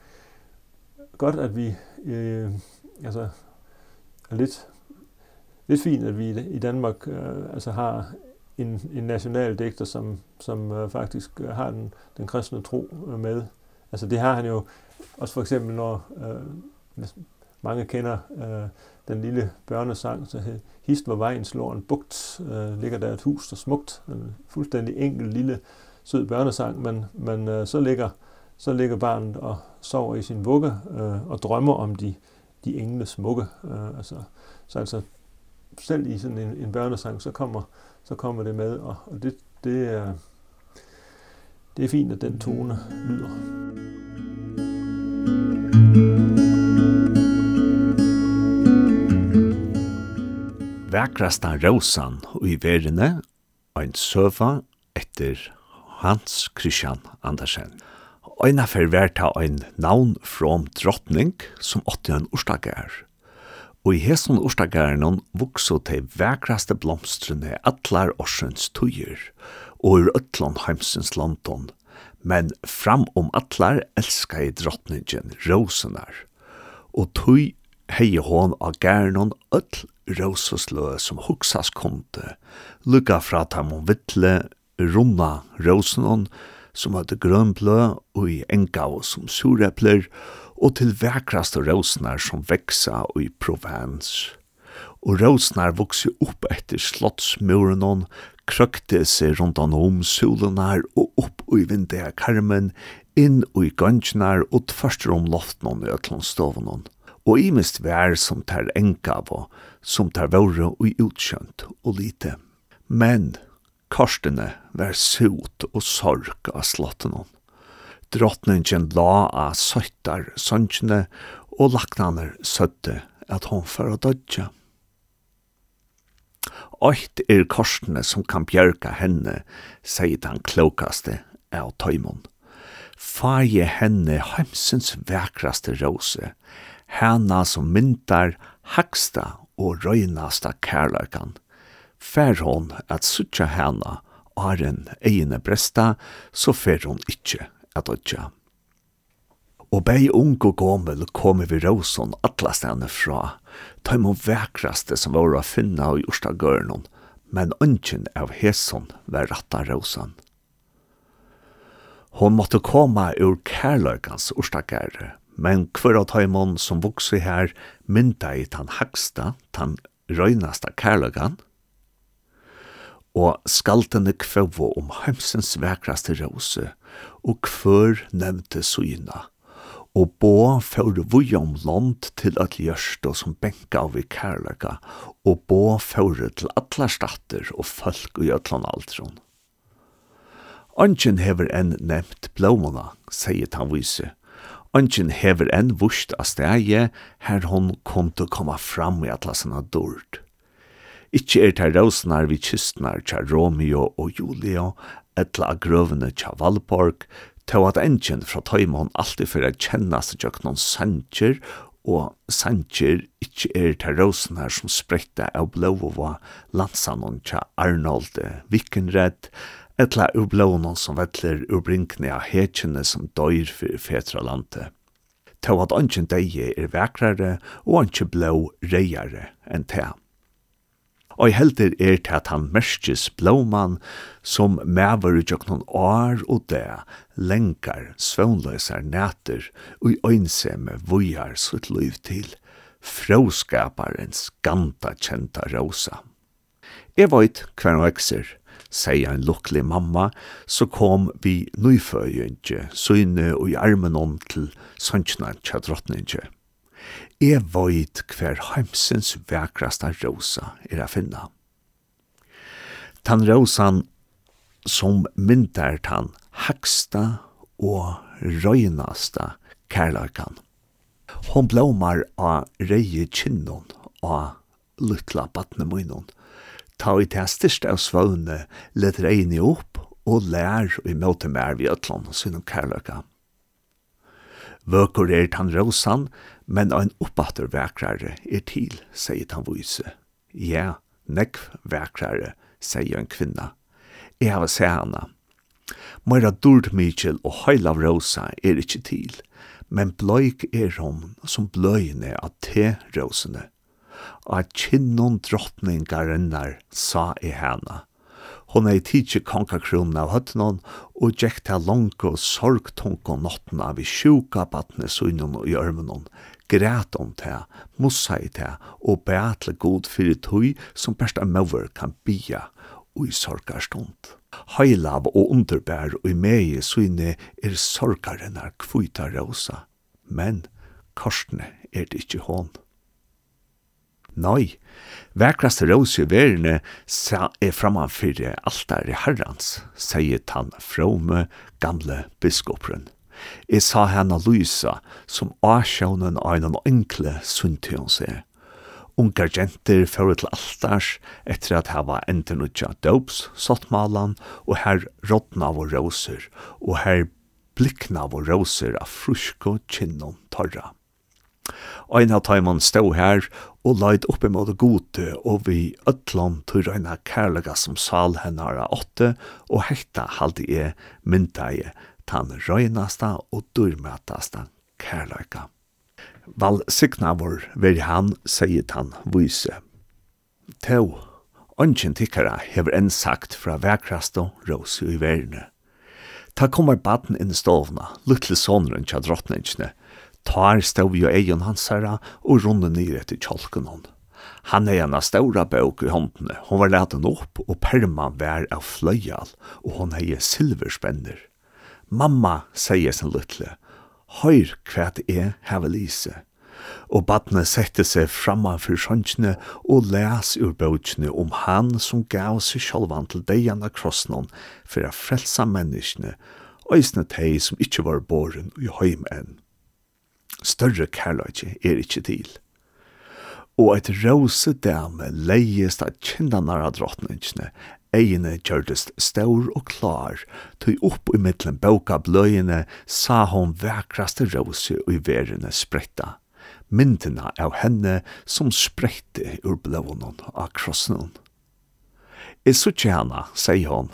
godt, at vi øh, altså, er lidt, lidt fint, at vi i Danmark øh, altså har en, en national digter, som, som øh, faktisk har den, den kristne tro øh, med. Altså det har han jo også for eksempel, når øh, mange kender øh, den lille børnesang, så hed, Hist hvor vejen slår en bugt, øh, ligger der et hus, der smukt, en fuldstændig enkel lille sød børnesang, men, men øh, så, ligger, så ligger barnet og sover i sin vugge øh, og drømmer om de, de engle smukke. Øh, altså, så altså, selv i sådan en, en børnesang, så kommer, så kommer det med, og, og det, det, er, det er fint, at den tone lyder. Vækrasta rosan i verene, en søva etter Hans Christian Andersen. Øyna fer verta ein navn from drottning som åtte en orstagar. Og i hesson orstagaren vokso til vekraste blomstrene atlar orsens tøyer, og ur ötlån heimsens landon. Men fram om atlar elska i drottningen rosenar. Og tøy hei hon av gærnon öll roseslø som huksas konte, lukka fra tamon vittle, runda rosenon, som hadde grønblø og i enga og som surepler, og til vekraste rosenar som veksa og i Provence. Og rosenar vokse opp etter slottsmurenon, krøkte seg rundt om solenar og opp i vindet karmen, inn og i gansjenar og tvørster om loftenon i øtlånstovenon og imist vær som tar enka av og som tar våre og utkjønt og lite. Men Korstene var sot og sorg av slotten hon. Drottningen la av søttar søntjene, og laknaner søtte at hon for å dødja. Oit er korsene som kan bjerga henne, sier den klokaste av tøymon. Faje henne heimsens vekraste rose, henne som myntar haksta og røynasta kærløkan – fær hon at sutja hana åren egne bresta, så fer hon ikkje at dødja. Og bei ung og gommel kom vi råsson atlastane stedene fra, ta imon vekraste som var å finna og jorsta gørnon, men ønsken av hesson var ratta råsson. Hon måtte koma ur kærløkans orstakere, men hver av taimon som vokse her mynda i tan haksta, tan røynasta kærløkan, og skaltene kvøvo om heimsens vekraste rose, og kvør nevnte syna, og bå fjord vui om land til at gjørst og som benka av i kærlega, og bå fjord til atla statter og folk og gjøtlan altron. Angen hever enn nevnt blåmona, sier han vise. Angen hever enn vust av stegje, her hon kom til å komme fram i atla sanna dord. Ikki er tær rósnar vi kystnar tja Romeo og Julio, etla grøvene tja Valborg, tå at enginn fra Tøymon alltid fyrir a kjenna seg tjokk noen sanger, og sanger ikkje er tær rósnar som spretta av blåvåa landsanon tja Arnold Vikenred, etla ur blåvåa som vettler ur brinkne av hekjene som døyr fyrir fetra landet tå at ongen deie er vekrare og ongen blå reiare enn tæm og heldur er til at han merskis blåmann som mever i tjøknon år og det, lenkar, svøvnløsar næter og i øynseme vujar sitt liv til, fråskaparens skanta kjenta rosa. Jeg veit hver han vekser, sier en lukkelig mamma, så kom vi nøyføyentje, søyne og i armen om til sønnsna til drottningje. Jeg vet hver heimsens vekrasta rosa er a finna. Tan rosan som myntar tan haksta og røynasta kærlarkan. Hon blomar av reie kinnon av luttla batnemunnen. Ta i til styrst av svøvne let egni opp og lær i møte mer vi ötlån, synom kærlarkan. Vøkur er tan rosan, men ein oppatter vekrare er til, sier tan vise. Ja, nekv vekrare, sier en kvinna. Jeg har sett hana. Møyra durt mykjel og høyla rosa er ikkje til, men bløyk er hon som bløyne av te-rosene. Og at kinnon drottningarinnar sa i henne, Hon er i tidsi kongakronen av høttenon, og gjekk til langt og sorgtunk og notten vi sjuka batne sunnen og i ørmenon, græt om det, mossa i det, og beatle god fyrir tøy som besta møver kan bia og i sorgarstund. Høylav og underbær og i mei sunne er sorgarenar kvita rosa, men korsne er det ikkje hånd. Nei, vekraste rås i verene er framanfyrre altare herrans, sier han frome gamle biskopren. Jeg sa henne lysa som avsjånen av en enkle sunte hun seg. Ungar jenter fører til altars etter at hava endernutja dops, sottmalan, og her rådna vår roser, og her blikna vår roser av frusko kinnon torra. Ein av taimann stå her og leid opp imot gode og vi ötlan til eina kærlega som sal hennara åtte og hekta halde e myndaie tan røynasta og durmætasta kærlega. Val signa vår veri han, sier tan vise. Tau, ongen tikkara hever enn sagt fra vekrasto og i verne. Ta kommer baden inn i stovna, luttle sonren tja drottningene, Tar stod jo egen hansara og runde ned etter kjolken hon. Han er en av ståra bøk i håndene. Hon var leten opp, og perma vær av fløyal, og hon hei silverspenner. Mamma, sier sin lytle, høyr hva det er heve lise. Og badne sette seg framman for sjønkene og les ur bøkene om han som gav seg sjølvan til deian av krossnån for å frelsa menneskene, og isne teg som ikkje var boren i høym enn. Større kærløyke er ikkje til. Og eit rose dame leiest av kindanar av drottningsne, Egene gjørdest staur og klar, tøy opp i middelen boka bløyene, sa hon vekraste rose i verene spretta. Myndina av henne som sprette ur blånen av krossnån. I suttje henne, sier hon,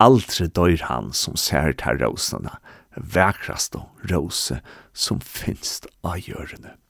aldri døyr han som ser til rosene, vækraste rose som finst av hjørnet.